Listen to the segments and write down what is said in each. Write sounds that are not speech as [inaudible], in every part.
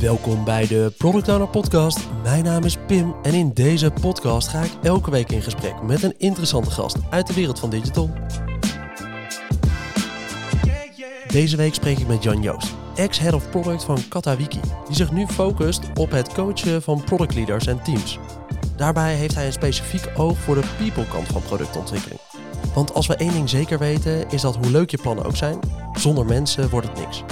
Welkom bij de Product Owner Podcast. Mijn naam is Pim en in deze podcast ga ik elke week in gesprek met een interessante gast uit de wereld van digital. Deze week spreek ik met Jan Joost, ex-head of product van Katawiki, die zich nu focust op het coachen van product leaders en teams. Daarbij heeft hij een specifiek oog voor de people kant van productontwikkeling. Want als we één ding zeker weten, is dat hoe leuk je plannen ook zijn, zonder mensen wordt het niks.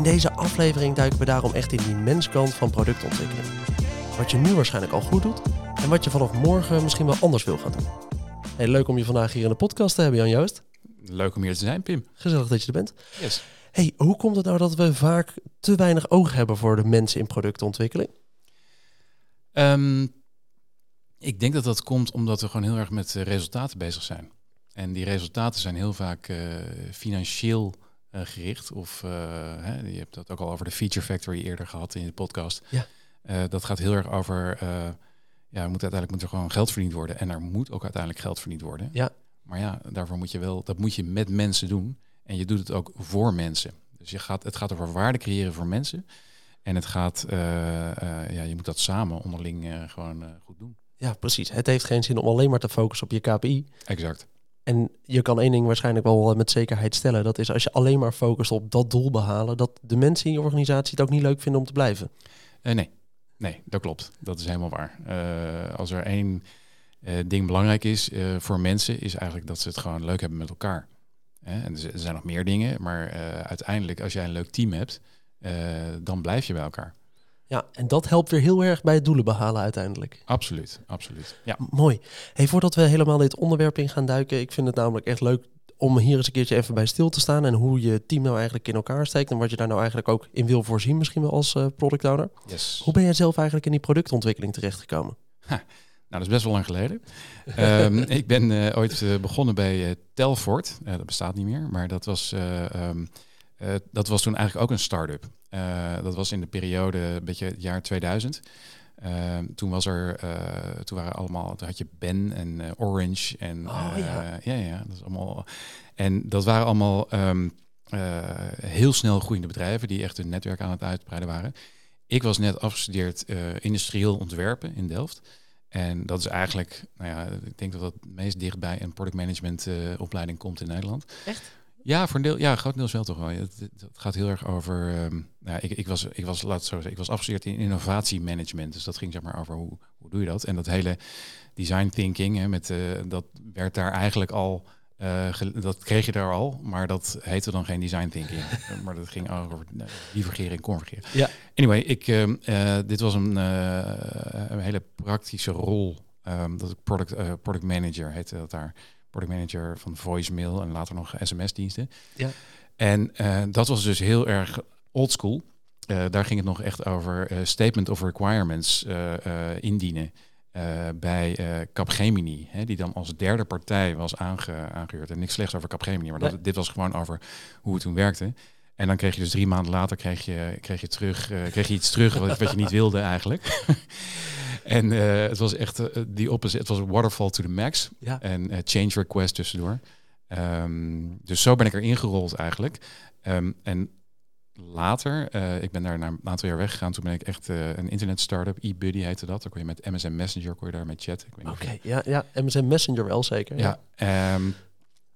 In deze aflevering duiken we daarom echt in die menskant van productontwikkeling. Wat je nu waarschijnlijk al goed doet en wat je vanaf morgen misschien wel anders wil gaan doen. Hey, leuk om je vandaag hier in de podcast te hebben, Jan Joost. Leuk om hier te zijn, Pim. Gezellig dat je er bent. Yes. Hey, hoe komt het nou dat we vaak te weinig oog hebben voor de mensen in productontwikkeling? Ehm, ik denk dat dat komt omdat we gewoon heel erg met resultaten bezig zijn. En die resultaten zijn heel vaak uh, financieel uh, gericht. Of uh, hè, je hebt dat ook al over de Feature Factory eerder gehad in de podcast. Ja. Uh, dat gaat heel erg over, ja, moet uiteindelijk moet er gewoon geld verdiend worden. En er moet ook uiteindelijk geld verdiend worden. Ja. Maar ja, daarvoor moet je wel, dat moet je met mensen doen. En je doet het ook voor mensen. Dus je gaat, het gaat over waarde creëren voor mensen. En het gaat, ja, je moet dat samen onderling gewoon goed doen. Ja, precies. Het heeft geen zin om alleen maar te focussen op je KPI. Exact. En je kan één ding waarschijnlijk wel met zekerheid stellen. Dat is als je alleen maar focust op dat doel behalen, dat de mensen in je organisatie het ook niet leuk vinden om te blijven. Uh, nee. nee, dat klopt. Dat is helemaal waar. Uh, als er één ding belangrijk is voor mensen, is eigenlijk dat ze het gewoon leuk hebben met elkaar. en er zijn nog meer dingen, maar uiteindelijk als jij een leuk team hebt, dan blijf je bij elkaar. Ja, en dat helpt weer heel erg bij het doelen behalen uiteindelijk. Absoluut, absoluut. Ja. Mooi. Hey, voordat we helemaal dit onderwerp in gaan duiken, ik vind het namelijk echt leuk om hier eens een keertje even bij stil te staan en hoe je team nou eigenlijk in elkaar steekt en wat je daar nou eigenlijk ook in wil voorzien, misschien wel als uh, product owner. Yes. Hoe ben jij zelf eigenlijk in die productontwikkeling terechtgekomen? Ha, nou, dat is best wel lang geleden. um, [laughs] ik ben uh, ooit uh, begonnen bij Telfort. dat bestaat niet meer, maar dat was, um, dat was toen eigenlijk ook een start-up. Uh, dat was in de periode, een beetje het jaar 2000. Uh, toen was er, uh, toen waren allemaal, toen had je Ben en Orange en oh, ja. ja, ja, dat is allemaal. En dat waren allemaal um, heel snel groeiende bedrijven die echt hun netwerk aan het uitbreiden waren. Ik was net afgestudeerd industrieel ontwerpen in Delft. En dat is eigenlijk, nou ja, ik denk dat dat het meest dichtbij een product management opleiding komt in Nederland. Echt? Ja, voor een deel, ja, grotendeels wel toch wel. Het, het gaat heel erg over. Um, nou, ik, ik, was, ik was, laat zo zeggen, ik was afgestudeerd in innovatiemanagement. Dus dat ging zeg maar over hoe, hoe doe je dat? En dat hele design thinking, hè, met, uh, dat werd daar eigenlijk al. Uh, dat kreeg je daar al, maar dat heette dan geen design thinking. [laughs] maar dat ging over uh, divergeren en convergeren. Ja. Anyway, ik, uh, dit was een, een, hele praktische rol. Um, dat ik product, product manager heette dat daar product manager van voicemail en later nog sms-diensten. Ja. En uh, dat was dus heel erg old school. Uh, daar ging het nog echt over uh, statement of requirements indienen. bij Capgemini, hè, die dan als derde partij was aange, aangehuurd. En niks slechts over Capgemini, maar dat, nee. dit was gewoon over hoe het toen werkte. En dan kreeg je dus drie maanden later kreeg je, kreeg je, terug, kreeg je iets terug wat, wat je niet wilde eigenlijk. [laughs] En uh, het was echt uh, die opposite. Het was waterfall to the max. Ja. En uh, change request tussendoor. Um, dus zo ben ik erin gerold eigenlijk. Um, en later, ik ben daar na een aantal jaar weggegaan. Toen ben ik echt een internet startup. eBuddy heette dat. Dan kon je met MSN Messenger kon je daar met chatten. Oké, okay, ja, ja, MSN Messenger wel zeker. Ja. ja um,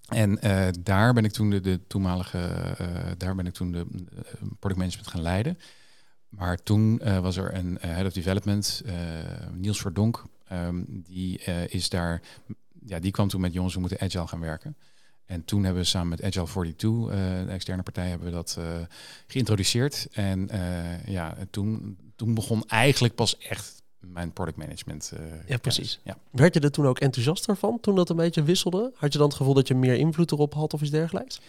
en daar ben ik toen de, de toenmalige, daar ben ik toen de product management gaan leiden. Maar toen uh, was er een uh, head of development, uh, Niels Verdonk, um, die is daar, ja, die kwam toen met jongens, we moeten agile gaan werken. En toen hebben we samen met Agile 42, de externe partij, hebben we dat geïntroduceerd. En ja, toen, toen begon eigenlijk pas echt mijn product management. ja, precies. Ja. Werd je er toen ook enthousiaster van, toen dat een beetje wisselde? Had je dan het gevoel dat je meer invloed erop had of iets dergelijks?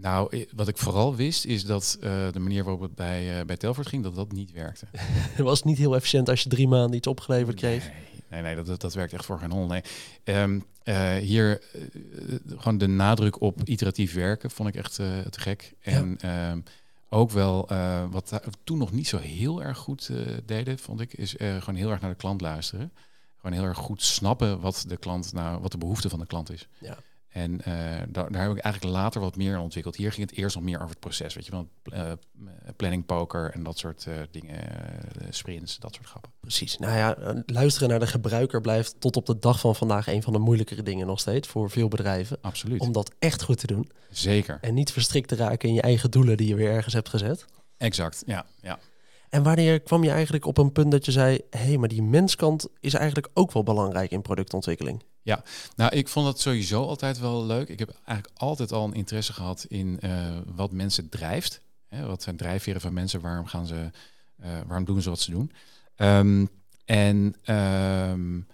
Nou, wat ik vooral wist is dat uh, de manier waarop het bij, uh, bij Telfort ging, dat dat niet werkte. [laughs] Het was niet heel efficiënt als je drie maanden iets opgeleverd kreeg. Nee, nee, nee dat, dat, dat werkt echt voor geen hol. Nee. Um, uh, hier gewoon de nadruk op iteratief werken vond ik echt te gek. En ja. um, ook wel wat toen nog niet zo heel erg goed deden, vond ik, is gewoon heel erg naar de klant luisteren. Gewoon heel erg goed snappen wat de klant nou, wat de behoefte van de klant is. Ja. En uh, daar, daar, heb ik eigenlijk later wat meer ontwikkeld. Hier ging het eerst nog meer over het proces, weet je wel, uh, planning poker en dat soort uh, dingen, sprints, dat soort grappen. Precies. Nou ja, luisteren naar de gebruiker blijft tot op de dag van vandaag een van de moeilijkere dingen nog steeds voor veel bedrijven. Absoluut. Om dat echt goed te doen. Zeker. En niet verstrikt te raken in je eigen doelen die je weer ergens hebt gezet. Exact, ja, ja. En wanneer kwam je eigenlijk op een punt dat je zei: hé, hey, maar die menskant is eigenlijk ook wel belangrijk in productontwikkeling? Ja, nou, ik vond dat sowieso altijd wel leuk. Ik heb eigenlijk altijd al een interesse gehad in uh, wat mensen drijft. Hè, wat zijn drijfveren van mensen? Waarom gaan ze, uh, waarom doen ze wat ze doen? Um, en um,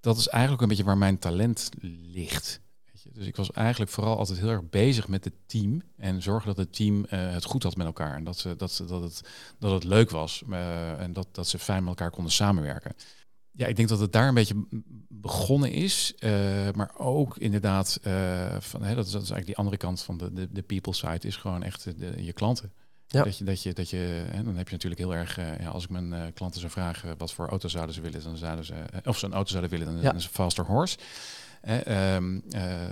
dat is eigenlijk een beetje waar mijn talent ligt. Dus ik was eigenlijk vooral altijd heel erg bezig met het team en zorgen dat het team uh, het goed had met elkaar en dat, ze, dat, ze, dat, het, dat het leuk was en dat, dat ze fijn met elkaar konden samenwerken. Ja, ik denk dat het daar een beetje begonnen is, uh, maar ook inderdaad, van, hè, dat, is, dat is eigenlijk die andere kant van de, de, de people side, is gewoon echt de, je klanten. Ja. Dat je, dat je, dat je, hè, dan heb je natuurlijk heel erg, ja, als ik mijn klanten zou vragen wat voor auto zouden ze willen, dan zouden ze, of ze een auto zouden willen, dan, ja. dan is een faster horse eh,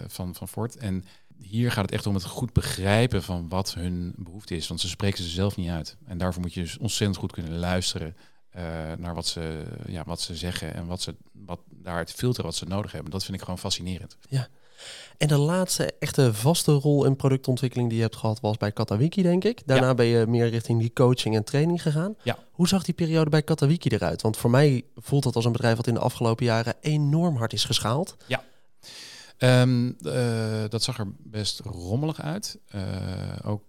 van, van Ford. En hier gaat het echt om het goed begrijpen van wat hun behoefte is. Want ze spreken ze zelf niet uit. En daarvoor moet je dus ontzettend goed kunnen luisteren uh, naar wat ze, ja, wat ze zeggen en wat ze wat daar het filteren wat ze nodig hebben. Dat vind ik gewoon fascinerend. Ja. En de laatste echte vaste rol in productontwikkeling die je hebt gehad was bij Katawiki, denk ik. Daarna ja. ben je meer richting die coaching en training gegaan. Ja. Hoe zag die periode bij Katawiki eruit? Want voor mij voelt dat als een bedrijf wat in de afgelopen jaren enorm hard is geschaald. Ja. Um, uh, dat zag er best rommelig uit. Uh, ook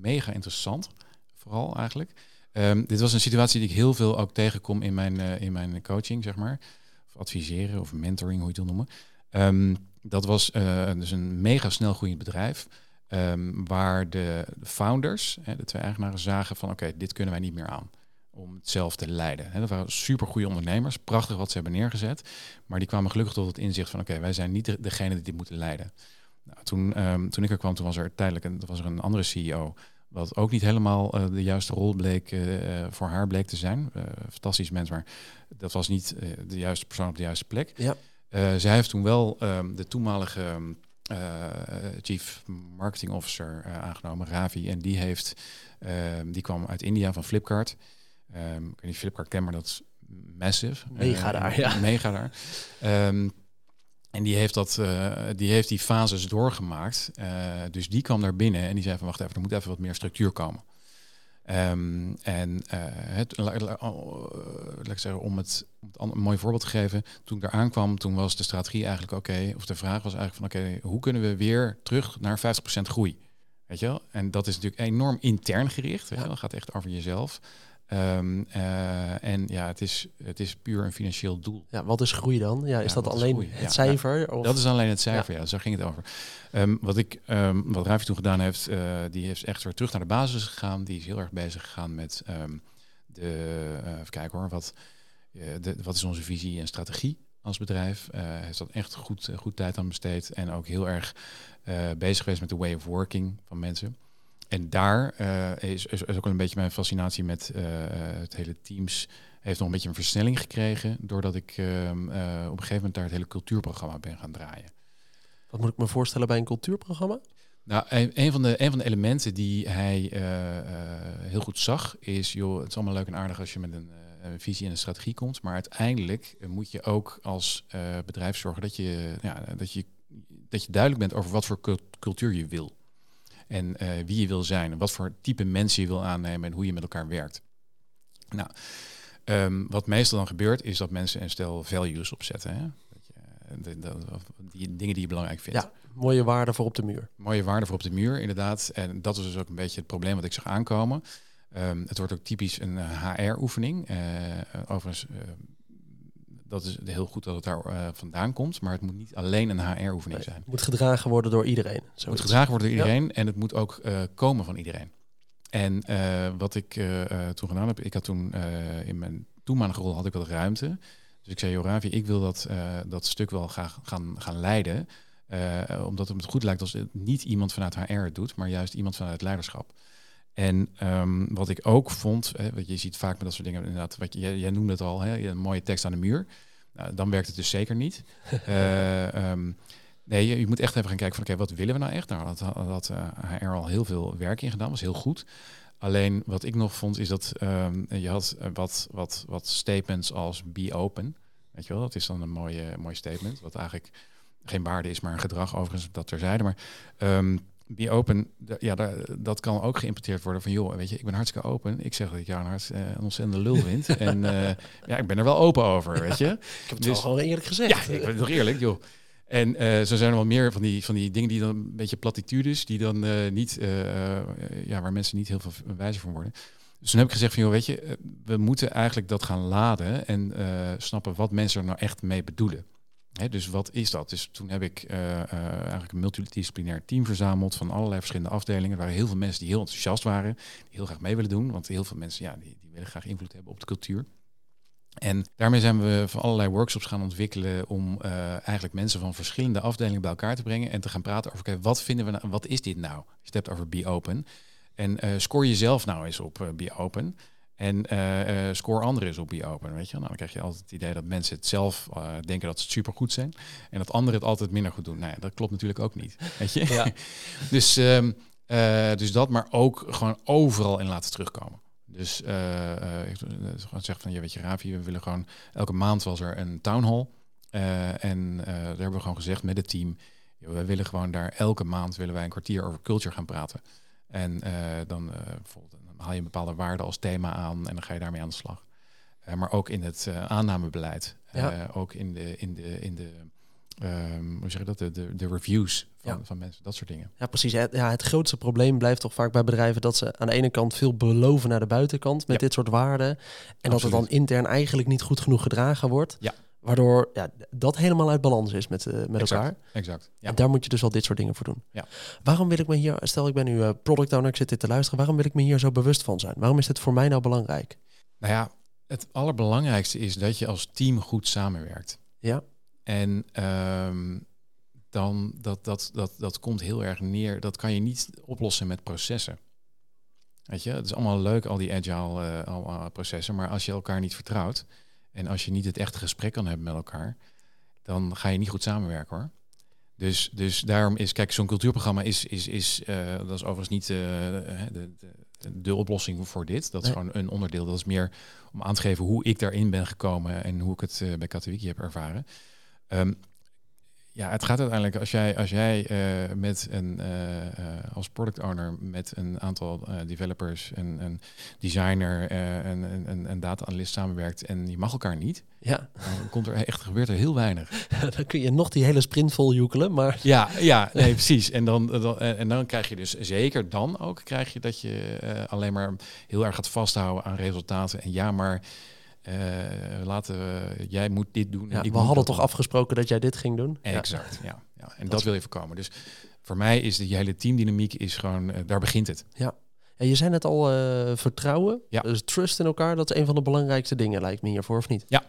mega interessant, vooral eigenlijk. Um, dit was een situatie die ik heel veel ook tegenkom in mijn, uh, in mijn coaching, zeg maar. Of adviseren of mentoring, hoe je het wil noemen. Um, dat was dus een mega snel groeiend bedrijf. waar de founders, hè, de twee eigenaren, zagen van oké, dit kunnen wij niet meer aan om het zelf te leiden. Dat waren super goede ondernemers, prachtig wat ze hebben neergezet. Maar die kwamen gelukkig tot het inzicht van oké, wij zijn niet de, degene die dit moeten leiden. Nou, toen, toen ik er kwam, toen was er tijdelijk een, was er een andere CEO. Wat ook niet helemaal uh, de juiste rol bleek uh, voor haar bleek te zijn. Fantastisch mens, maar dat was niet de juiste persoon op de juiste plek. Ja. zij heeft toen wel um, de toenmalige chief marketing officer aangenomen, Ravi. En die heeft, ehm, die kwam uit India van Flipkart. Um, ik weet niet Flipkart ken, maar dat is massive. Mega daar, ja. Mega daar. Um, en die heeft, dat, uh, die heeft die fases doorgemaakt. Uh, dus die kwam daar binnen en die zei van wacht even, er moet even wat meer structuur komen. Um, en het, laat ik zeggen, om het, om een mooi voorbeeld te geven, toen ik daar aankwam, toen was de strategie eigenlijk oké, okay, of de vraag was eigenlijk van oké, okay, hoe kunnen we weer terug naar 50% groei? Weet je wel? En dat is natuurlijk enorm intern gericht. Weet je wel? Dat gaat echt over jezelf. Um, uh, en ja, het is, het is puur een financieel doel. Ja, wat is groei dan? Ja, is ja, dat alleen is het ja, cijfer? Of? Dat is alleen het cijfer, ja. zo ging het over. Um, wat ik, um, wat Ravi toen gedaan heeft, uh, die heeft echt weer terug naar de basis gegaan. Die is heel erg bezig gegaan met de, uh, even kijken hoor, wat, de, wat is onze visie en strategie als bedrijf. Hij heeft dat echt goed, goed tijd aan besteed en ook heel erg bezig geweest met de way of working van mensen. En daar uh, is, is, ook een beetje mijn fascinatie met uh, het hele teams. Heeft nog een beetje een versnelling gekregen. Doordat ik uh, op een gegeven moment daar het hele cultuurprogramma ben gaan draaien. Wat moet ik me voorstellen bij een cultuurprogramma? Nou, een, een van, de, een van de elementen die hij heel goed zag, is, joh, het is allemaal leuk en aardig als je met een, een visie en een strategie komt. Maar uiteindelijk moet je ook als bedrijf zorgen dat je, ja, dat, je, dat je duidelijk bent over wat voor cultuur je wil. En uh, wie je wil zijn. En wat voor type mensen je wil aannemen en hoe je met elkaar werkt. Nou, um, wat meestal dan gebeurt, is dat mensen een stel values opzetten. Hè? Dat je, eh, de, de, die dingen die je belangrijk vindt. Ja, mooie waarden voor op de muur. Mooie waarden voor op de muur, inderdaad. En dat is dus ook een beetje het probleem wat ik zag aankomen. Um, het wordt ook typisch een HR-oefening. Uh, overigens, uh, dat is heel goed dat het daar uh, vandaan komt. Maar het moet niet alleen een HR-oefening zijn. Het moet gedragen worden door iedereen. Het moet gedragen worden door iedereen en het moet ook uh, komen van iedereen. En uh, wat ik toen gedaan heb, ik had toen in mijn toenmalige rol had ik wat ruimte. Dus ik zei, Joravi, ik wil dat, dat stuk wel graag gaan, gaan leiden. omdat het me goed lijkt als het niet iemand vanuit HR het doet, maar juist iemand vanuit het leiderschap. En um, wat ik ook vond, hè, wat je ziet vaak met dat soort dingen, inderdaad, wat je, jij, jij noemde het al, hè, een mooie tekst aan de muur. Nou, dan werkt het dus zeker niet. uh, [laughs] um, Nee, je, je moet echt even gaan kijken van oké, wat willen we nou echt? Nou, dat had HR al heel veel werk in gedaan, was heel goed. Alleen wat ik nog vond is dat ehm, je had wat, wat, wat statements als be open. Weet je wel, dat is dan een mooie, mooi statement. Wat eigenlijk geen waarde is, maar een gedrag overigens, dat terzijde. Maar um, be open, ja, dat kan ook geïmporteerd worden van, joh, weet je, ik ben hartstikke open. Ik zeg dat ik jou een, hart, uh, een ontzettende lul vind. [laughs] en uh, ja, ik ben er wel open over, weet je. [laughs] ik heb het dus, wel eerlijk gezegd. Ja, ik ben toch eerlijk, joh. En uh, zo zijn er wel meer van die, van die dingen die dan een beetje platitudes, die dan uh, niet, ja, waar mensen niet heel veel wijzer van worden. Dus toen heb ik gezegd van, joh, weet je, we moeten eigenlijk dat gaan laden en snappen wat mensen er nou echt mee bedoelen. Dus wat is dat? Dus toen heb ik eigenlijk een multidisciplinair team verzameld van allerlei verschillende afdelingen. Er waren heel veel mensen die heel enthousiast waren, die heel graag mee willen doen, want heel veel mensen, ja, die, die willen graag invloed hebben op de cultuur. En daarmee zijn we van allerlei workshops gaan ontwikkelen om uh, eigenlijk mensen van verschillende afdelingen bij elkaar te brengen en te gaan praten over okay, wat vinden we nou, wat is dit nou? Je hebt over Be Open. En score jezelf nou eens op Be Open. En score anderen eens op Be Open. Weet je? Nou, dan krijg je altijd het idee dat mensen het zelf denken dat ze het supergoed zijn. En dat anderen het altijd minder goed doen. Nou ja, dat klopt natuurlijk ook niet. Weet je? Ja. [laughs] dus, um, dus dat, maar ook gewoon overal in laten terugkomen. Dus ik zeg van, je weet je, Ravi, we willen gewoon elke maand was er een town hall. En daar hebben we gewoon gezegd met het team, we willen gewoon daar elke maand willen wij een kwartier over culture gaan praten. En dan, bijvoorbeeld, haal je een bepaalde waarde als thema aan en dan ga je daarmee aan de slag. maar ook in het aannamebeleid, ja. ook in de, in de, in de um, hoe zeg je dat, de, de, de reviews van, van, mensen, dat soort dingen. Ja, precies. Het, ja, het grootste probleem blijft toch vaak bij bedrijven dat ze aan de ene kant veel beloven naar de buitenkant met dit soort waarden. En Absoluut. dat het dan intern eigenlijk niet goed genoeg gedragen wordt. Ja. Waardoor ja, dat helemaal uit balans is met, uh, met exact, elkaar. Exact. Ja. En daar moet je dus al dit soort dingen voor doen. Ja. Waarom wil ik me hier, stel ik ben nu uh, product owner, ik zit dit te luisteren, waarom wil ik me hier zo bewust van zijn? Waarom is dit voor mij nou belangrijk? Nou ja, het allerbelangrijkste is dat je als team goed samenwerkt. Ja. En um, dan dat, dat, dat, dat komt heel erg neer. Dat kan je niet oplossen met processen. Weet je, het is allemaal leuk, al die agile uh, processen, maar als je elkaar niet vertrouwt en als je niet het echte gesprek kan hebben met elkaar, dan ga je niet goed samenwerken hoor. Dus, dus daarom is, kijk, zo'n cultuurprogramma is, is, is uh, dat is overigens niet uh, de, de, de, oplossing voor dit. Dat is gewoon een onderdeel. Dat is meer om aan te geven hoe ik daarin ben gekomen en hoe ik het uh, bij Katowiki heb ervaren. Um, ja, het gaat uiteindelijk als jij, als jij uh, met een uh, uh, als product owner met een aantal developers, en een designer en een, een data analyst samenwerkt en je mag elkaar niet, ja. dan komt er echt gebeurt er heel weinig. [laughs] dan kun je nog die hele sprint vol joekelen, maar ja, ja, nee, precies. En dan, dan en dan krijg je dus zeker dan ook krijg je dat je alleen maar heel erg gaat vasthouden aan resultaten en ja, maar uh, laten we, jij moet dit doen. Ja, we hadden toch afgesproken dat jij dit ging doen? Exact, ja. ja, En dat, wil je voorkomen. Dus voor mij is de hele teamdynamiek is gewoon, uh, daar begint het. Ja. En je zei net al uh, vertrouwen, ja. dus trust in elkaar, dat is een van de belangrijkste dingen, lijkt me hiervoor, of niet? Ja,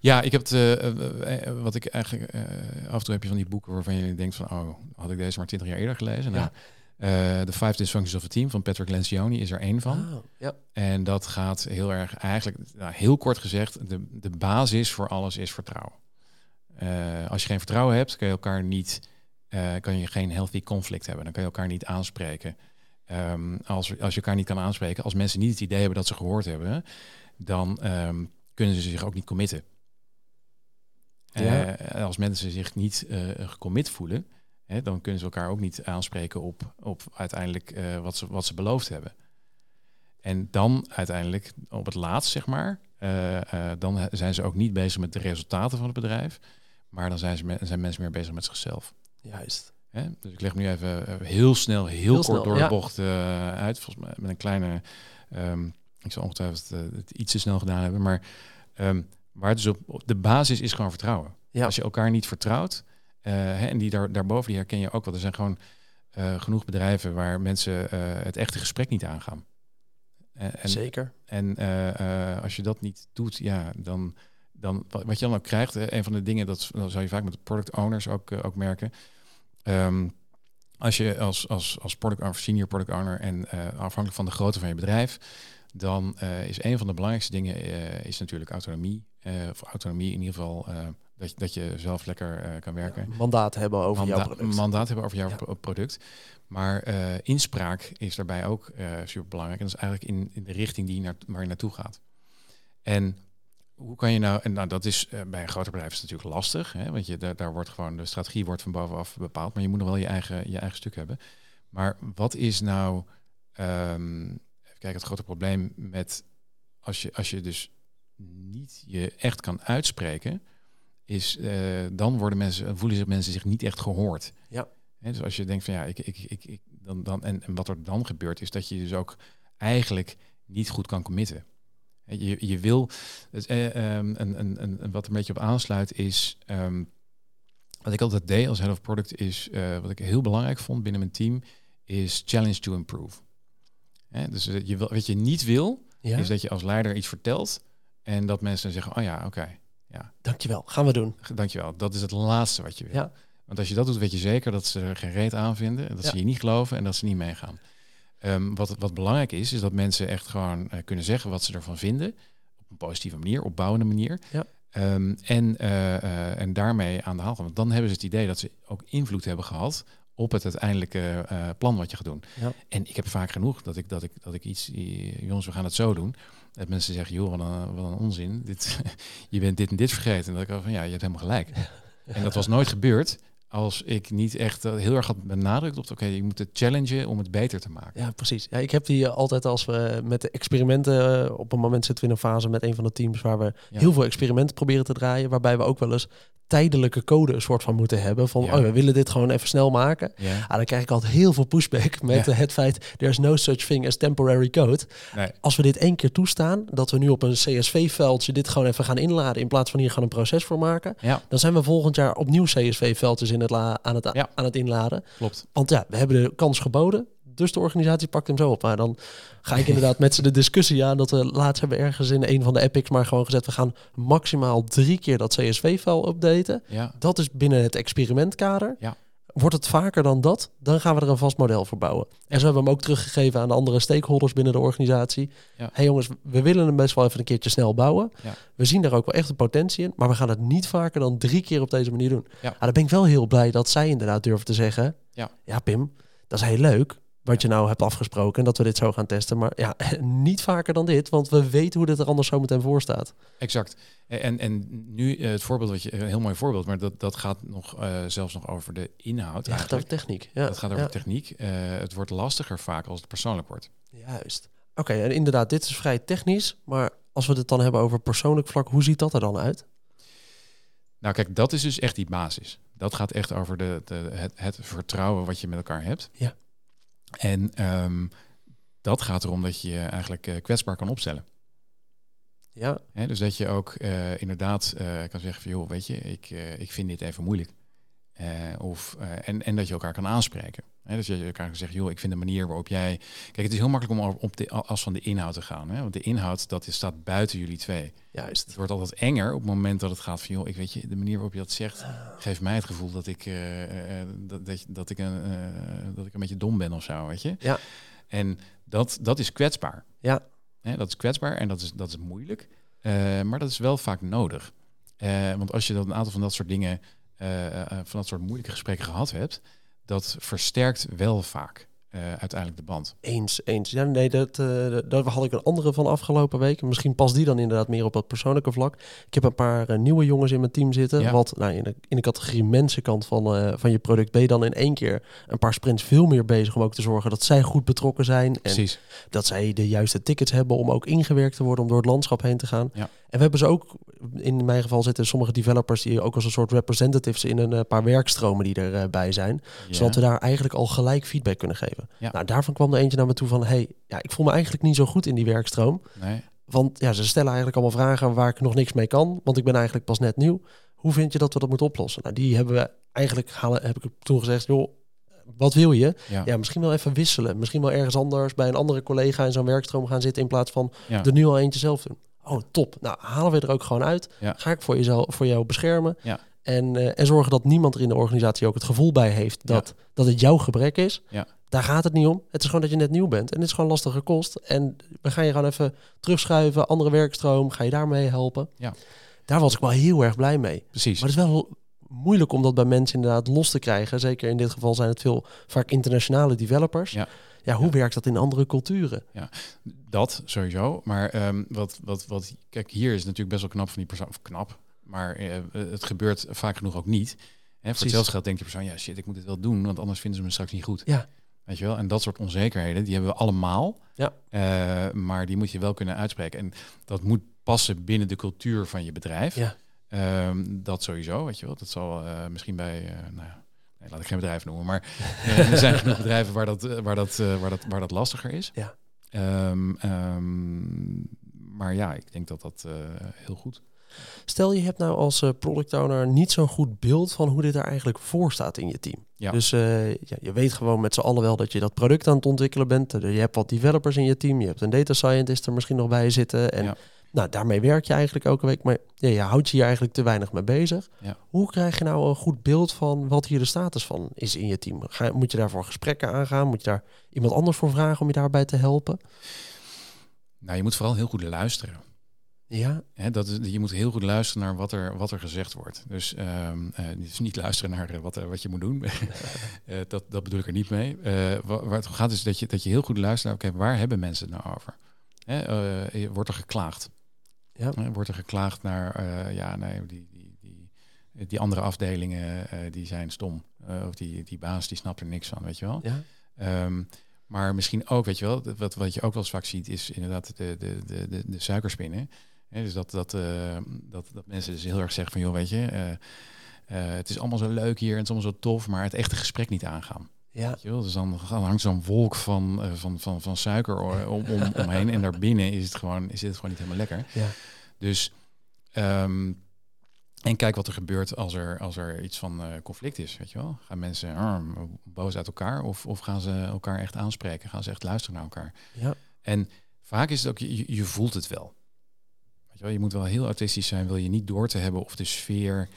ja, ik heb het, wat ik eigenlijk af en toe heb je van die boeken waarvan je denkt van, oh, had ik deze maar twintig jaar eerder gelezen? Ja. Nou, de uh, Five Dysfunctions of a Team van Patrick Lencioni is er één van. Oh, ja. En dat gaat heel erg, eigenlijk, nou, heel kort gezegd, de, de basis voor alles is vertrouwen. Uh, als je geen vertrouwen hebt, kan je elkaar niet, uh, kan je geen healthy conflict hebben. Dan kan je elkaar niet aanspreken. Um, als, als je elkaar niet kan aanspreken, als mensen niet het idee hebben dat ze gehoord hebben, dan um, kunnen ze zich ook niet committen. Ja. als mensen zich niet gecommit voelen, Hè, dan kunnen ze elkaar ook niet aanspreken op, op uiteindelijk uh, wat, ze, wat ze beloofd hebben. En dan uiteindelijk op het laatst, zeg maar, uh, uh, dan zijn ze ook niet bezig met de resultaten van het bedrijf, maar dan zijn, ze zijn mensen meer bezig met zichzelf. Juist. Hè? Dus ik leg nu even heel snel, heel, heel kort snel, door de ja. bocht uit, volgens mij met een kleine, um, ik zal ongetwijfeld het iets te snel gedaan hebben, maar um, waar dus op, de basis is gewoon vertrouwen. Ja. Als je elkaar niet vertrouwt, hè, en die daar, daarboven die herken je ook wel. Er zijn gewoon uh, genoeg bedrijven waar mensen uh, het echte gesprek niet aangaan. En, Zeker. En als je dat niet doet, ja, dan, dan wat je dan ook krijgt, een van de dingen, dat, dat zou je vaak met de product owners ook, ook merken. Um, als je als, als, als product owner, senior product owner en afhankelijk van de grootte van je bedrijf, dan uh, is een van de belangrijkste dingen uh, is natuurlijk autonomie. Of autonomie in ieder geval dat, je, dat je zelf lekker kan werken. mandaat hebben over jouw product. Mandaat hebben over jouw product. Maar inspraak is daarbij ook super belangrijk. En dat is eigenlijk in, in de richting die je naar, waar je naartoe gaat. En hoe kan je nou, en nou dat is bij een groter bedrijf is natuurlijk lastig, hè, want je, daar, daar wordt gewoon, de strategie wordt van bovenaf bepaald, maar je moet nog wel je eigen, je eigen stuk hebben. Maar wat is nou, um, even kijken, het grote probleem met als je, als je dus niet je echt kan uitspreken, is uh, dan worden mensen, voelen zich mensen zich niet echt gehoord. Ja. He, dus als je denkt van ja, ik, ik, ik, ik dan, dan, en, en wat er dan gebeurt, is dat je dus ook eigenlijk niet goed kan committen. Je, je wil, het, uh, um, en, en, en, wat er een beetje op aansluit is, um, wat ik altijd deed als head of product is, uh, wat ik heel belangrijk vond binnen mijn team, is challenge to improve. Hè, dus eh, je wil, wat je niet wil, is dat je als leider iets vertelt en dat mensen zeggen, oh ja, oké. Okay, ja. Dankjewel, gaan we doen. Dankjewel, dat is het laatste wat je wil. Ja. Want als je dat doet, weet je zeker dat ze er geen reet aan vinden, dat ze je niet geloven en dat ze niet meegaan. Um, wat, wat belangrijk is, is dat mensen echt gewoon uh, kunnen zeggen wat ze ervan vinden. Op een positieve manier, opbouwende manier. Ja. Um, en, uh, en daarmee aan de haal gaan. Want dan hebben ze het idee dat ze ook invloed hebben gehad op het uiteindelijke uh, plan wat je gaat doen. Ja. En ik heb vaak genoeg dat ik, dat ik, dat ik iets, jongens, we gaan het zo doen. Dat mensen zeggen, joh, wat een, wat een onzin. Dit, [laughs] je bent dit en dit vergeten. En dat ik al van, ja, je hebt helemaal gelijk. En dat was nooit gebeurd als ik niet echt eh, heel erg had benadrukt op, oké, je moet het challengen om het beter te maken. Ja, precies. Ja, ik heb die altijd als we met de experimenten, op een moment zitten we in een fase met een van de teams waar we heel veel experimenten proberen te draaien, waarbij we ook wel eens tijdelijke code een soort van moeten hebben. Van, oh, we willen dit gewoon even snel maken. Ja. Ah, dan krijg ik altijd heel veel pushback [laughs] met het feit... there's no such thing as temporary code. Nee. Als we dit één keer toestaan, dat we nu op een CSV-veldje... dit gewoon even gaan inladen in plaats van hier gewoon een proces voor maken... Dan zijn we volgend jaar opnieuw CSV-veldjes in het aan, het, aan het inladen. Klopt. Want ja, we hebben de kans geboden. Dus de organisatie pakt hem zo op. Maar dan ga ik inderdaad met ze de discussie aan. Dat we laatst hebben ergens in een van de epics maar gewoon gezet. We gaan maximaal drie keer dat CSV-file updaten. Ja. Dat is binnen het experimentkader. Ja. Wordt het vaker dan dat, dan gaan we er een vast model voor bouwen. En zo hebben we hem ook teruggegeven aan de andere stakeholders binnen de organisatie. Ja. hey jongens, we willen hem best wel even een keertje snel bouwen. Ja. We zien daar ook wel echt een potentie in. Maar we gaan het niet vaker dan drie keer op deze manier doen. Ja. Ah, dan ben ik wel heel blij dat zij inderdaad durven te zeggen... Ja, ja Pim, dat is heel leuk wat je nou hebt afgesproken en dat we dit zo gaan testen. Maar ja, [laughs] niet vaker dan dit, want we weten hoe dit er anders zo meteen voor staat. Exact. En, en nu eh, het voorbeeld wat je, een heel mooi voorbeeld, maar dat, dat gaat nog uh, zelfs nog over de inhoud. Ja, het gaat over techniek. Ja. Dat gaat over techniek. Uh, het wordt lastiger vaak als het persoonlijk wordt. Juist. Oké, en inderdaad, dit is vrij technisch, maar als we het dan hebben over persoonlijk vlak, hoe ziet dat er dan uit? Nou, kijk, dat is dus echt die basis. Dat gaat echt over de, de, het, het vertrouwen wat je met elkaar hebt. Ja. En um, dat gaat erom dat je je eigenlijk uh, kwetsbaar kan opstellen. Ja. He, dus dat je ook uh, inderdaad uh, kan zeggen van joh, weet je, ik, ik vind dit even moeilijk. Of, en, en dat je elkaar kan aanspreken. He, dus je elkaar kan zeggen, joh, ik vind de manier waarop jij... Kijk, het is heel makkelijk om op de as van de inhoud te gaan. Hè? Want de inhoud, dat is, staat buiten jullie twee. Juist. Het wordt altijd enger op het moment dat het gaat van, joh, ik weet je, de manier waarop je dat zegt, geeft mij het gevoel dat ik, uh, dat, dat, dat, ik een, dat ik een beetje dom ben of zo, weet je. Ja. En dat, dat is kwetsbaar. Ja. Hè, dat is kwetsbaar en dat is, dat is moeilijk. Maar dat is wel vaak nodig. want als je dan een aantal van dat soort dingen, van dat soort moeilijke gesprekken gehad hebt, dat versterkt wel vaak uh, uiteindelijk de band. Eens, eens. Ja, nee, dat, uh, daar had ik een andere van afgelopen week. Misschien past die dan inderdaad meer op dat persoonlijke vlak. Ik heb een paar uh, nieuwe jongens in mijn team zitten. Ja. Wat nou, in, de, in de categorie mensenkant van, van je product ben je dan in één keer een paar sprints veel meer bezig om ook te zorgen dat zij goed betrokken zijn. En Precies. dat zij de juiste tickets hebben om ook ingewerkt te worden om door het landschap heen te gaan. Ja. En we hebben ze ook, in mijn geval zitten sommige developers die ook als een soort representatives in een paar werkstromen die erbij zijn. Ja. Zodat we daar eigenlijk al gelijk feedback kunnen geven. Ja. Nou, daarvan kwam er eentje naar me toe van... hey, ja, ik voel me eigenlijk niet zo goed in die werkstroom. Nee. Want ja, ze stellen eigenlijk allemaal vragen waar ik nog niks mee kan. Want ik ben eigenlijk pas net nieuw. Hoe vind je dat we dat moeten oplossen? Nou, die hebben we eigenlijk, halen, heb ik toen gezegd... joh, wat wil je? Ja. ja, misschien wel even wisselen. Misschien wel ergens anders bij een andere collega in zo'n werkstroom gaan zitten... in plaats van Ja. er nu al eentje zelf doen. Oh, top. Nou, halen we er ook gewoon uit. Ja. Ga ik voor, jezelf, voor jou beschermen. En, eh, en zorgen dat niemand er in de organisatie ook het gevoel bij heeft dat, dat het jouw gebrek is. Ja. daar gaat het niet om. Het is gewoon dat je net nieuw bent en het is gewoon lastige kost. En we gaan je gewoon even terugschuiven, andere werkstroom, ga je daarmee helpen. Ja. Daar was ik wel heel erg blij mee. Precies. Maar het is wel moeilijk om dat bij mensen inderdaad los te krijgen. Zeker in dit geval zijn het veel vaak internationale developers. Ja. Ja, hoe Ja. werkt dat in andere culturen? Dat sowieso. Maar ehm, wat, wat, wat, kijk, hier is natuurlijk best wel knap van die persoon. Of knap, maar eh, het gebeurt vaak genoeg ook niet. Hè, voor hetzelfde geld denkt die persoon, ja shit, ik moet dit wel doen, want anders vinden ze me straks niet goed. Ja. Weet je wel? En dat soort onzekerheden, die hebben we allemaal. Ja. Eh, maar die moet je wel kunnen uitspreken. En dat moet passen binnen de cultuur van je bedrijf. Ja. Ehm, dat sowieso, weet je wel. Dat zal eh, misschien bij, eh, nou ja, nee, laat ik geen bedrijf noemen, maar [laughs] er zijn genoeg bedrijven waar dat, waar dat, waar dat, waar dat lastiger is. Ja. Ehm, ehm, maar ja, ik denk dat dat heel goed. Stel je hebt nou als eh, product owner niet zo'n goed beeld van hoe dit er eigenlijk voor staat in je team. Ja. Dus eh, ja, je weet gewoon met z'n allen wel dat je dat product aan het ontwikkelen bent. Eh, Je hebt wat developers in je team, je hebt een data scientist er misschien nog bij zitten. En Ja. nou, daarmee werk je eigenlijk elke week, maar ja, je houdt je hier eigenlijk te weinig mee bezig. Ja. Hoe krijg je nou een goed beeld van wat hier de status van is in je team? Ga, moet je daarvoor gesprekken aangaan? Moet je daar iemand anders voor vragen om je daarbij te helpen? Nou, je moet vooral heel goed luisteren. Ja, Hè, dat is, je moet heel goed luisteren naar wat er, wat er gezegd wordt. Dus, eh, dus niet luisteren naar eh, wat, er- wat je moet doen. [laughs] Eh, dat, dat bedoel ik er niet mee. Eh, wa- waar het om gaat is dat je, dat je heel goed luistert naar, oké, waar hebben mensen het nou over? Hè, eh, wordt er geklaagd? Ja. Hè, wordt er geklaagd naar, eh, ja, nee, die, die, die, die andere afdelingen, eh, die zijn stom. Eh, of die, die baas, die snapt er niks van, weet je wel? ja, Ehm, maar misschien ook, weet je wel, wat, wat je ook wel eens vaak ziet, is inderdaad de, de, de, de, de suikerspinnen. Dus dat, dat, eh, dat, dat mensen dus heel erg zeggen van, joh, weet je, eh, eh, het is allemaal zo leuk hier en het is allemaal zo tof, maar het echte gesprek niet aangaan. ja, Weet je wel? Dus dan, dan hangt zo'n wolk van, eh, van, van, van suiker om, om, omheen en daarbinnen is het gewoon, is het gewoon niet helemaal lekker. ja. Dus, ehm, en kijk wat er gebeurt als er, als er iets van conflict is, weet je wel. Gaan mensen boos uit elkaar of, of gaan ze elkaar echt aanspreken? Gaan ze echt luisteren naar elkaar? ja. En vaak is het ook, je, je voelt het wel. Je, wel, je moet wel heel autistisch zijn, wil je niet door te hebben of de sfeer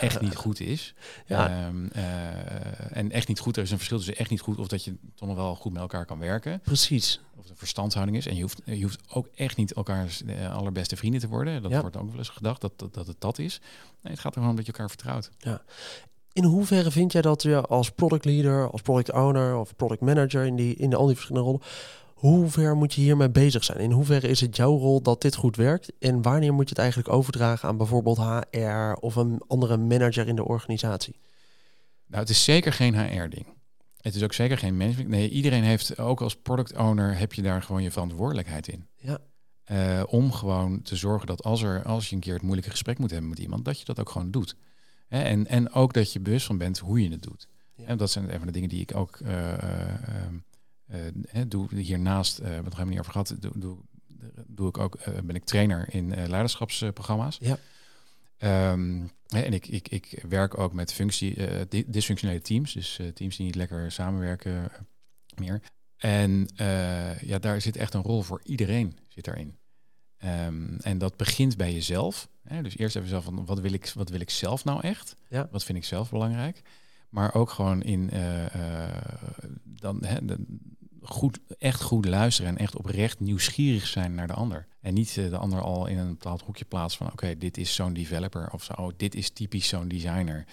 echt niet goed is. [laughs] Ja. Ehm, eh, en echt niet goed, er is een verschil tussen echt niet goed of dat je toch nog wel goed met elkaar kan werken. Precies. Of het een verstandshouding is. En je hoeft, je hoeft ook echt niet elkaars eh, allerbeste vrienden te worden. Dat Ja. wordt ook wel eens gedacht dat, dat, dat het dat is. Nee, het gaat er gewoon om dat je elkaar vertrouwt. In hoeverre vind jij dat je als product leader, als product owner of product manager in, die, in al die verschillende rollen, hoe ver moet je hiermee bezig zijn? In hoeverre is het jouw rol dat dit goed werkt? En wanneer moet je het eigenlijk overdragen aan bijvoorbeeld HR of een andere manager in de organisatie? Nou, het is zeker geen HR-ding. Het is ook zeker geen management. Nee, iedereen heeft, ook als product owner, heb je daar gewoon je verantwoordelijkheid in. Ja. Eh, om gewoon te zorgen dat als, er, als je een keer het moeilijke gesprek moet hebben met iemand, dat je dat ook gewoon doet. Hè, en, en ook dat je bewust van bent hoe je het doet. Ja. En dat zijn een van de dingen die ik ook eh, eh, ehm, eh, hè, doe. Hiernaast, eh we hebben het helemaal niet over gehad, doe, doe, doe ik ook, eh, ben ik trainer in eh, leiderschapsprogramma's. Ja. Ehm, en ik, ik, ik werk ook met functie, eh, di- dysfunctionele teams, dus eh, teams die niet lekker samenwerken eh, meer. En eh, ja, daar zit echt een rol voor iedereen zit daarin. Ehm, en dat begint bij jezelf. Hè? Dus eerst even zelf van wat wil ik, wat wil ik zelf nou echt? Ja. Wat vind ik zelf belangrijk? Maar ook gewoon in eh, eh, dan hè, de- goed, echt goed luisteren en echt oprecht nieuwsgierig zijn naar de ander. En niet eh, de ander al in een bepaald hoekje plaatsen van oké, dit is zo'n developer of zo, oh, dit is typisch zo'n designer.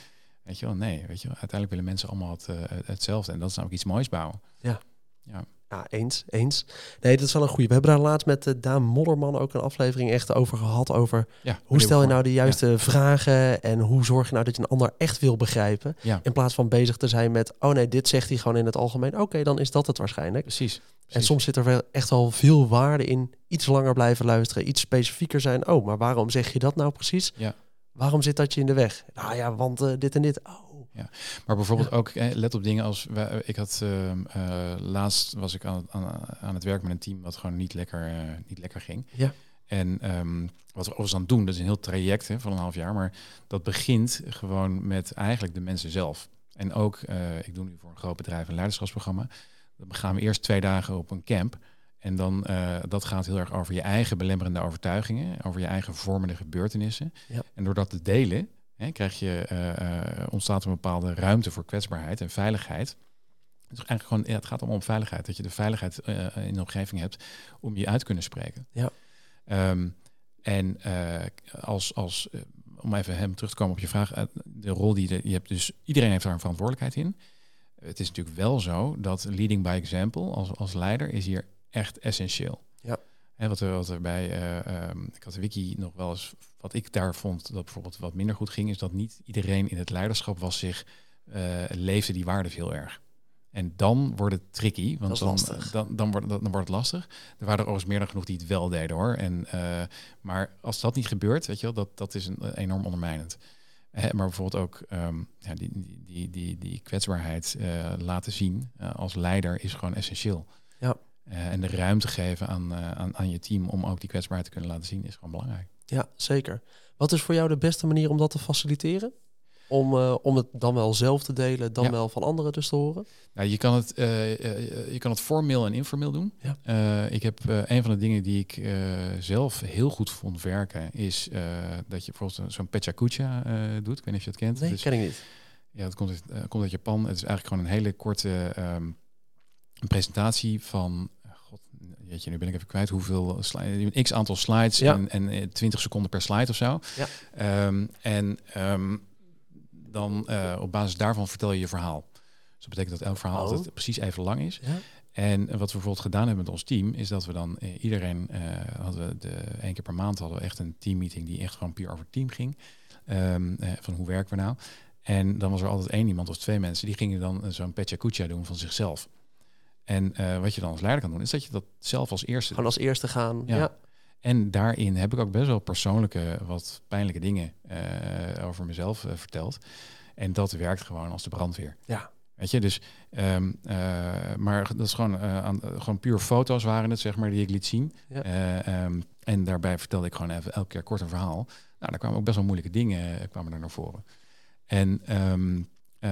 Weet je wel, nee, weet je wel, uiteindelijk willen mensen allemaal het, eh, hetzelfde. En dat is namelijk iets moois bouwen. Ja, eens, eens. Nee, dat is wel een goede. We hebben daar laatst met uh, Daan Modderman ook een aflevering echt over gehad. Over Ja, hoe stel je nou de juiste vragen en hoe zorg je nou dat je een ander echt wil begrijpen. Ja. In plaats van bezig te zijn met, oh nee, dit zegt hij gewoon in het algemeen. Oké, dan is dat het waarschijnlijk. Precies. En soms zit er wel echt al veel waarde in. Iets langer blijven luisteren, iets specifieker zijn. Oh, maar waarom zeg je dat nou precies? Ja. Waarom zit dat je in de weg? Nou ja, want uh, dit en dit. Oh. Maar bijvoorbeeld ook, eh, let op dingen als, ik had, uh, uh, laatst was ik aan, aan, aan, het werk met een team wat gewoon niet lekker, uh, niet lekker ging. Ja. En um, wat we overigens aan het doen, dat is een heel traject hè, van een half jaar, maar dat begint gewoon met eigenlijk de mensen zelf. En ook, uh, ik doe nu voor een groot bedrijf een leiderschapsprogramma. Dan gaan we eerst twee dagen op een camp. En dan, uh, dat gaat heel erg over je eigen belemmerende overtuigingen, over je eigen vormende gebeurtenissen. Ja. En door dat te delen, hè, krijg je, uh, ontstaat een bepaalde ruimte voor kwetsbaarheid en veiligheid. Het, is eigenlijk gewoon, ja, het gaat allemaal om veiligheid. Dat je de veiligheid in de omgeving hebt om je uit te kunnen spreken. Ja. Ehm, en als, als om even hem terug te komen op je vraag, de rol die je hebt, dus iedereen heeft daar een verantwoordelijkheid in. Het is natuurlijk wel zo dat leading by example als, als leider is hier echt essentieel. Ja. En wat er, wat er bij, uh, ik had de wiki nog wel eens, wat ik daar vond dat bijvoorbeeld wat minder goed ging, is dat niet iedereen in het leiderschap was zich, uh, leefde die waarden heel erg. En dan wordt het tricky, want dan, dan, dan, wordt, dan, wordt het lastig. Er waren er overigens meer dan genoeg die het wel deden hoor. En, uh, maar als dat niet gebeurt, weet je wel, dat, dat is een, enorm ondermijnend. maar bijvoorbeeld ook um, ja, die, die, die, die, die kwetsbaarheid uh, laten zien uh, als leider is gewoon essentieel. Ja. En de ruimte geven aan, aan, aan je team om ook die kwetsbaarheid te kunnen laten zien is gewoon belangrijk. Ja, zeker. Wat is voor jou de beste manier om dat te faciliteren? Om, uh, om het dan wel zelf te delen, dan wel van anderen dus te horen? Nou, je, kan het, uh, je kan het formeel en informeel doen. Ja. ik heb een van de dingen die ik zelf heel goed vond werken, is dat je bijvoorbeeld zo'n pechakucha doet. Ik weet niet of je het kent. Nee, dus, ken ik niet. Ja, het komt uit, komt uit Japan. Het is eigenlijk gewoon een hele korte um, presentatie van jeetje, nu ben ik even kwijt hoeveel een x aantal slides ja. en, en 20 seconden per slide of zo. Ja. Um, en um, dan uh, op basis daarvan vertel je je verhaal. Dus dat betekent dat elk verhaal Oh. altijd precies even lang is. Ja. En wat we bijvoorbeeld gedaan hebben met ons team, is dat we dan uh, iedereen uh, hadden we de één keer per maand hadden we echt een teammeeting die echt gewoon puur over team ging. Um, van hoe werken we nou? En dan was er altijd één iemand of twee mensen die gingen dan zo'n pecha doen van zichzelf. En wat je dan als leider kan doen, is dat je dat zelf als eerste. Gewoon als eerste gaan. Ja. ja. En daarin heb ik ook best wel persoonlijke, wat pijnlijke dingen uh, over mezelf uh, verteld. En dat werkt gewoon als de brandweer. Ja. Weet je, dus, um, uh, maar dat is gewoon, aan, gewoon puur foto's waren het, zeg maar, die ik liet zien. Ja. Um, en daarbij vertelde ik gewoon even elke keer kort een verhaal. Nou, daar kwamen ook best wel moeilijke dingen kwamen er naar voren. En um, uh,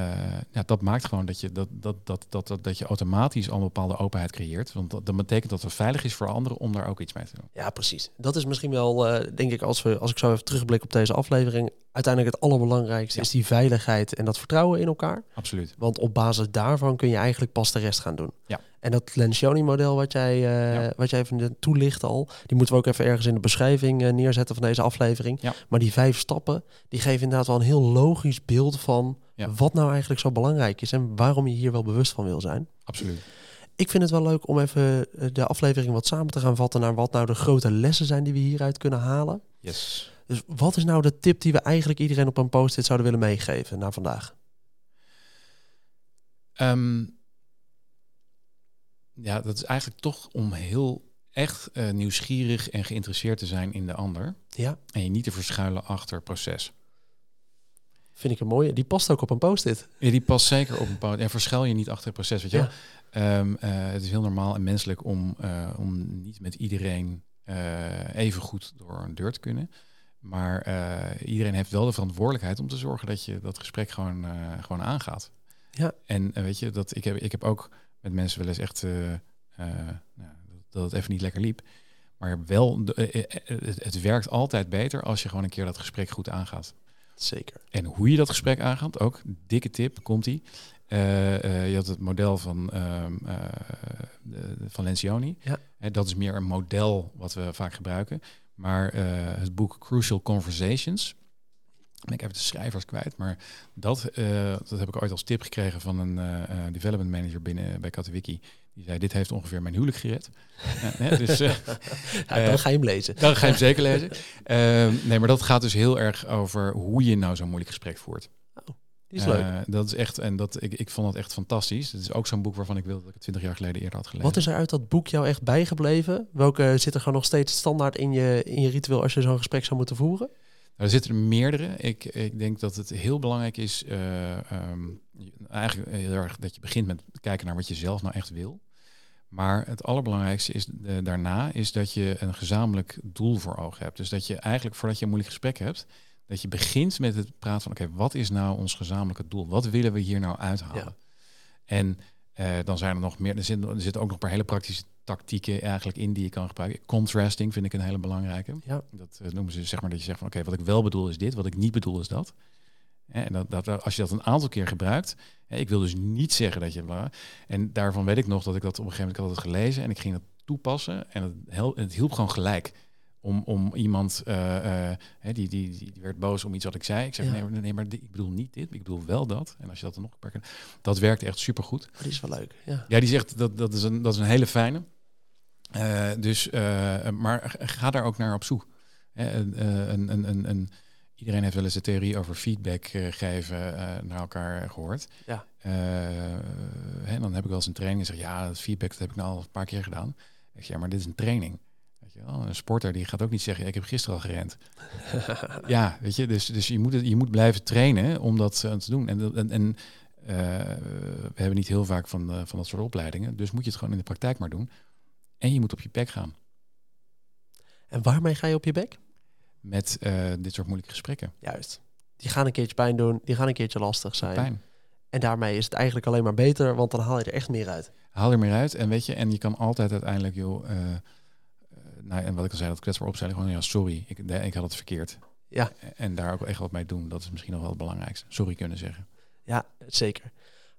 ja, dat maakt gewoon dat je, dat, dat, dat, dat, dat, dat je automatisch al een bepaalde openheid creëert. Want dat, dat betekent dat het veilig is voor anderen om daar ook iets mee te doen. Ja, precies. Dat is misschien wel, uh, denk ik, als, we, als ik zo even terugblik op deze aflevering, uiteindelijk het allerbelangrijkste Ja. is die veiligheid en dat vertrouwen in elkaar. Absoluut. Want op basis daarvan kun je eigenlijk pas de rest gaan doen. Ja. En dat Lencioni-model wat jij, uh, Ja. wat jij even toelicht al, die moeten we ook even ergens in de beschrijving uh, neerzetten van deze aflevering. Ja. Maar die vijf stappen, die geven inderdaad wel een heel logisch beeld van Ja. wat nou eigenlijk zo belangrijk is en waarom je hier wel bewust van wil zijn. Absoluut. Ik vind het wel leuk om even eh, de aflevering wat samen te gaan vatten naar wat nou de grote lessen zijn die we hieruit kunnen halen. Yes. Dus wat is nou de tip die we eigenlijk iedereen op een post-it zouden willen meegeven naar vandaag? Um, ja, dat is eigenlijk toch om heel echt uh, nieuwsgierig en geïnteresseerd te zijn in de ander. Ja, En je niet te verschuilen achter proces. vind ik een mooie. Die past ook op een post-it. Ja, die past zeker op een bepaalde... En verschuil je niet achter het proces, weet je Ja. wel? Um, uh, het is heel normaal en menselijk om, uh, om niet met iedereen even goed door een deur te kunnen. Maar iedereen heeft wel de verantwoordelijkheid om te zorgen dat je dat gesprek gewoon, gewoon aangaat. Ja. En weet je, dat ik, heb, ik heb ook met mensen wel eens echt uh, dat het even niet lekker liep. Maar wel, de, uh, het, het werkt altijd beter als je gewoon een keer dat gesprek goed aangaat. Zeker. En hoe je dat gesprek aangaat, ook dikke tip, komt ie. Uh, uh, je had het model van, uh, de, van Lencioni. Ja. Hè, dat is meer een model wat we vaak gebruiken. Maar het boek Crucial Conversations. Ben ik even de schrijvers kwijt. Maar dat, uh, dat heb ik ooit als tip gekregen van een uh, development manager binnen bij Katowiki. Die zei, dit heeft ongeveer mijn huwelijk gered. [laughs] dus, [laughs] ja, dan ga je hem lezen. Dan ga je hem zeker lezen. [laughs] nee, maar dat gaat dus heel erg over hoe je nou zo'n moeilijk gesprek voert. Oh, die is leuk. dat is echt, en dat, ik, ik vond dat echt fantastisch. Het is ook zo'n boek waarvan ik wilde dat ik het 20 jaar geleden eerder had gelezen. Wat is er uit dat boek jou echt bijgebleven? Welke zit er gewoon nog steeds standaard in je, in je ritueel als je zo'n gesprek zou moeten voeren? Nou, er zitten er meerdere. Ik, ik denk dat het heel belangrijk is, uh, um, eigenlijk heel erg dat je begint met kijken naar wat je zelf nou echt wil. Maar het allerbelangrijkste is de, daarna is dat je een gezamenlijk doel voor ogen hebt. Dus dat je eigenlijk voordat je een moeilijk gesprek hebt, dat je begint met het praten van oké, okay, wat is nou ons gezamenlijke doel? Wat willen we hier nou uithalen? Ja. En uh, dan zijn er nog meer, er zitten, er zitten ook nog een paar hele praktische tactieken eigenlijk in die je kan gebruiken. Contrasting vind ik een hele belangrijke. Ja. Dat uh, noemen ze zeg maar dat je zegt van oké, okay, wat ik wel bedoel is dit, wat ik niet bedoel is dat. En dat, dat, als je dat een aantal keer gebruikt, ik wil dus niet zeggen dat je... En daarvan weet ik nog dat ik dat op een gegeven moment had het gelezen en ik ging dat toepassen en het, hel, het hielp gewoon gelijk. Om, om iemand, uh, uh, die, die, die, werd boos om iets wat ik zei. Ik zeg, nee, nee, maar ik bedoel niet dit, ik bedoel wel dat. En als je dat dan nog een paar Dat werkt echt supergoed. Dat is wel leuk, ja. Ja, die zegt, dat, dat, is, een, dat is een hele fijne. Uh, dus, maar ga daar ook naar op zoek. Een, een, een, een, iedereen heeft wel eens de theorie over feedback geven naar elkaar gehoord. Ja. en dan heb ik wel eens een training en zeg, ja, dat feedback dat heb ik nou al een paar keer gedaan. Ik zeg, ja, maar dit is een training. Een sporter die gaat ook niet zeggen, ik heb gisteren al gerend. [laughs] ja, weet je, dus, dus je, moet het, je moet blijven trainen om dat te doen. En, en, en uh, we hebben niet heel vaak van, uh, van dat soort opleidingen, dus moet je het gewoon in de praktijk maar doen. En je moet op je bek gaan. En waarmee ga je op je bek? Met dit soort moeilijke gesprekken. Juist. Die gaan een keertje pijn doen, die gaan een keertje lastig zijn. Pijn. En daarmee is het eigenlijk alleen maar beter, want dan haal je er echt meer uit. Haal er meer uit en weet je, en je kan altijd uiteindelijk, joh, nou, en wat ik al zei, dat kwetsbaar opstellen, gewoon ja, sorry, ik, ik had het verkeerd. Ja. En daar ook echt wat mee doen, dat is misschien nog wel het belangrijkste. Sorry kunnen zeggen. Ja, zeker.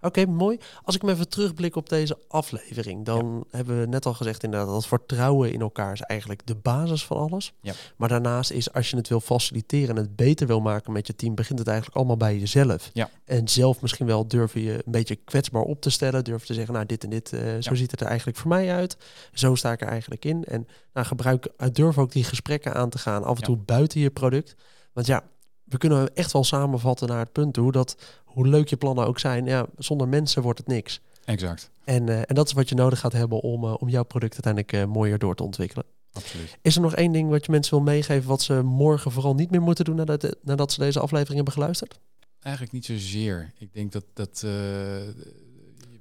Oké, mooi. Als ik me even terugblik op deze aflevering, dan hebben we net al gezegd inderdaad dat vertrouwen in elkaar is eigenlijk de basis van alles. Ja. Maar daarnaast is als je het wil faciliteren en het beter wil maken met je team, begint het eigenlijk allemaal bij jezelf. Ja. En zelf misschien wel durven je een beetje kwetsbaar op te stellen, durven te zeggen, nou dit en dit, uh, zo ziet het er eigenlijk voor mij uit. Zo sta ik er eigenlijk in. En nou, gebruik, uh, durf ook die gesprekken aan te gaan, af en toe buiten je product. Want ja, we kunnen echt wel samenvatten naar het punt toe dat hoe leuk je plannen ook zijn, ja, zonder mensen wordt het niks. Exact. En, uh, en dat is wat je nodig gaat hebben om, uh, om jouw product uiteindelijk uh, mooier door te ontwikkelen. Absoluut. Is er nog één ding wat je mensen wil meegeven wat ze morgen vooral niet meer moeten doen nadat, nadat ze deze aflevering hebben geluisterd? Eigenlijk niet zozeer. Ik denk dat, dat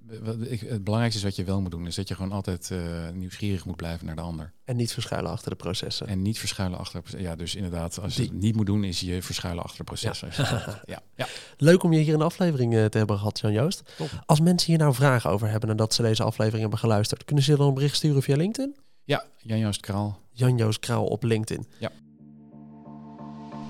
het belangrijkste is wat je wel moet doen, is dat je gewoon altijd uh, nieuwsgierig moet blijven naar de ander. En niet verschuilen achter de processen. En niet verschuilen achter. Ja, dus inderdaad, als je het niet moet doen, is je verschuilen achter de processen. Ja. [laughs] ja. ja. Leuk om je hier een aflevering uh, te hebben gehad, Jan Joost. Top. Als mensen hier nou vragen over hebben nadat ze deze aflevering hebben geluisterd, kunnen ze dan een bericht sturen via LinkedIn? Ja, Jan Joost Kraal. Jan Joost Kraal op LinkedIn. Ja.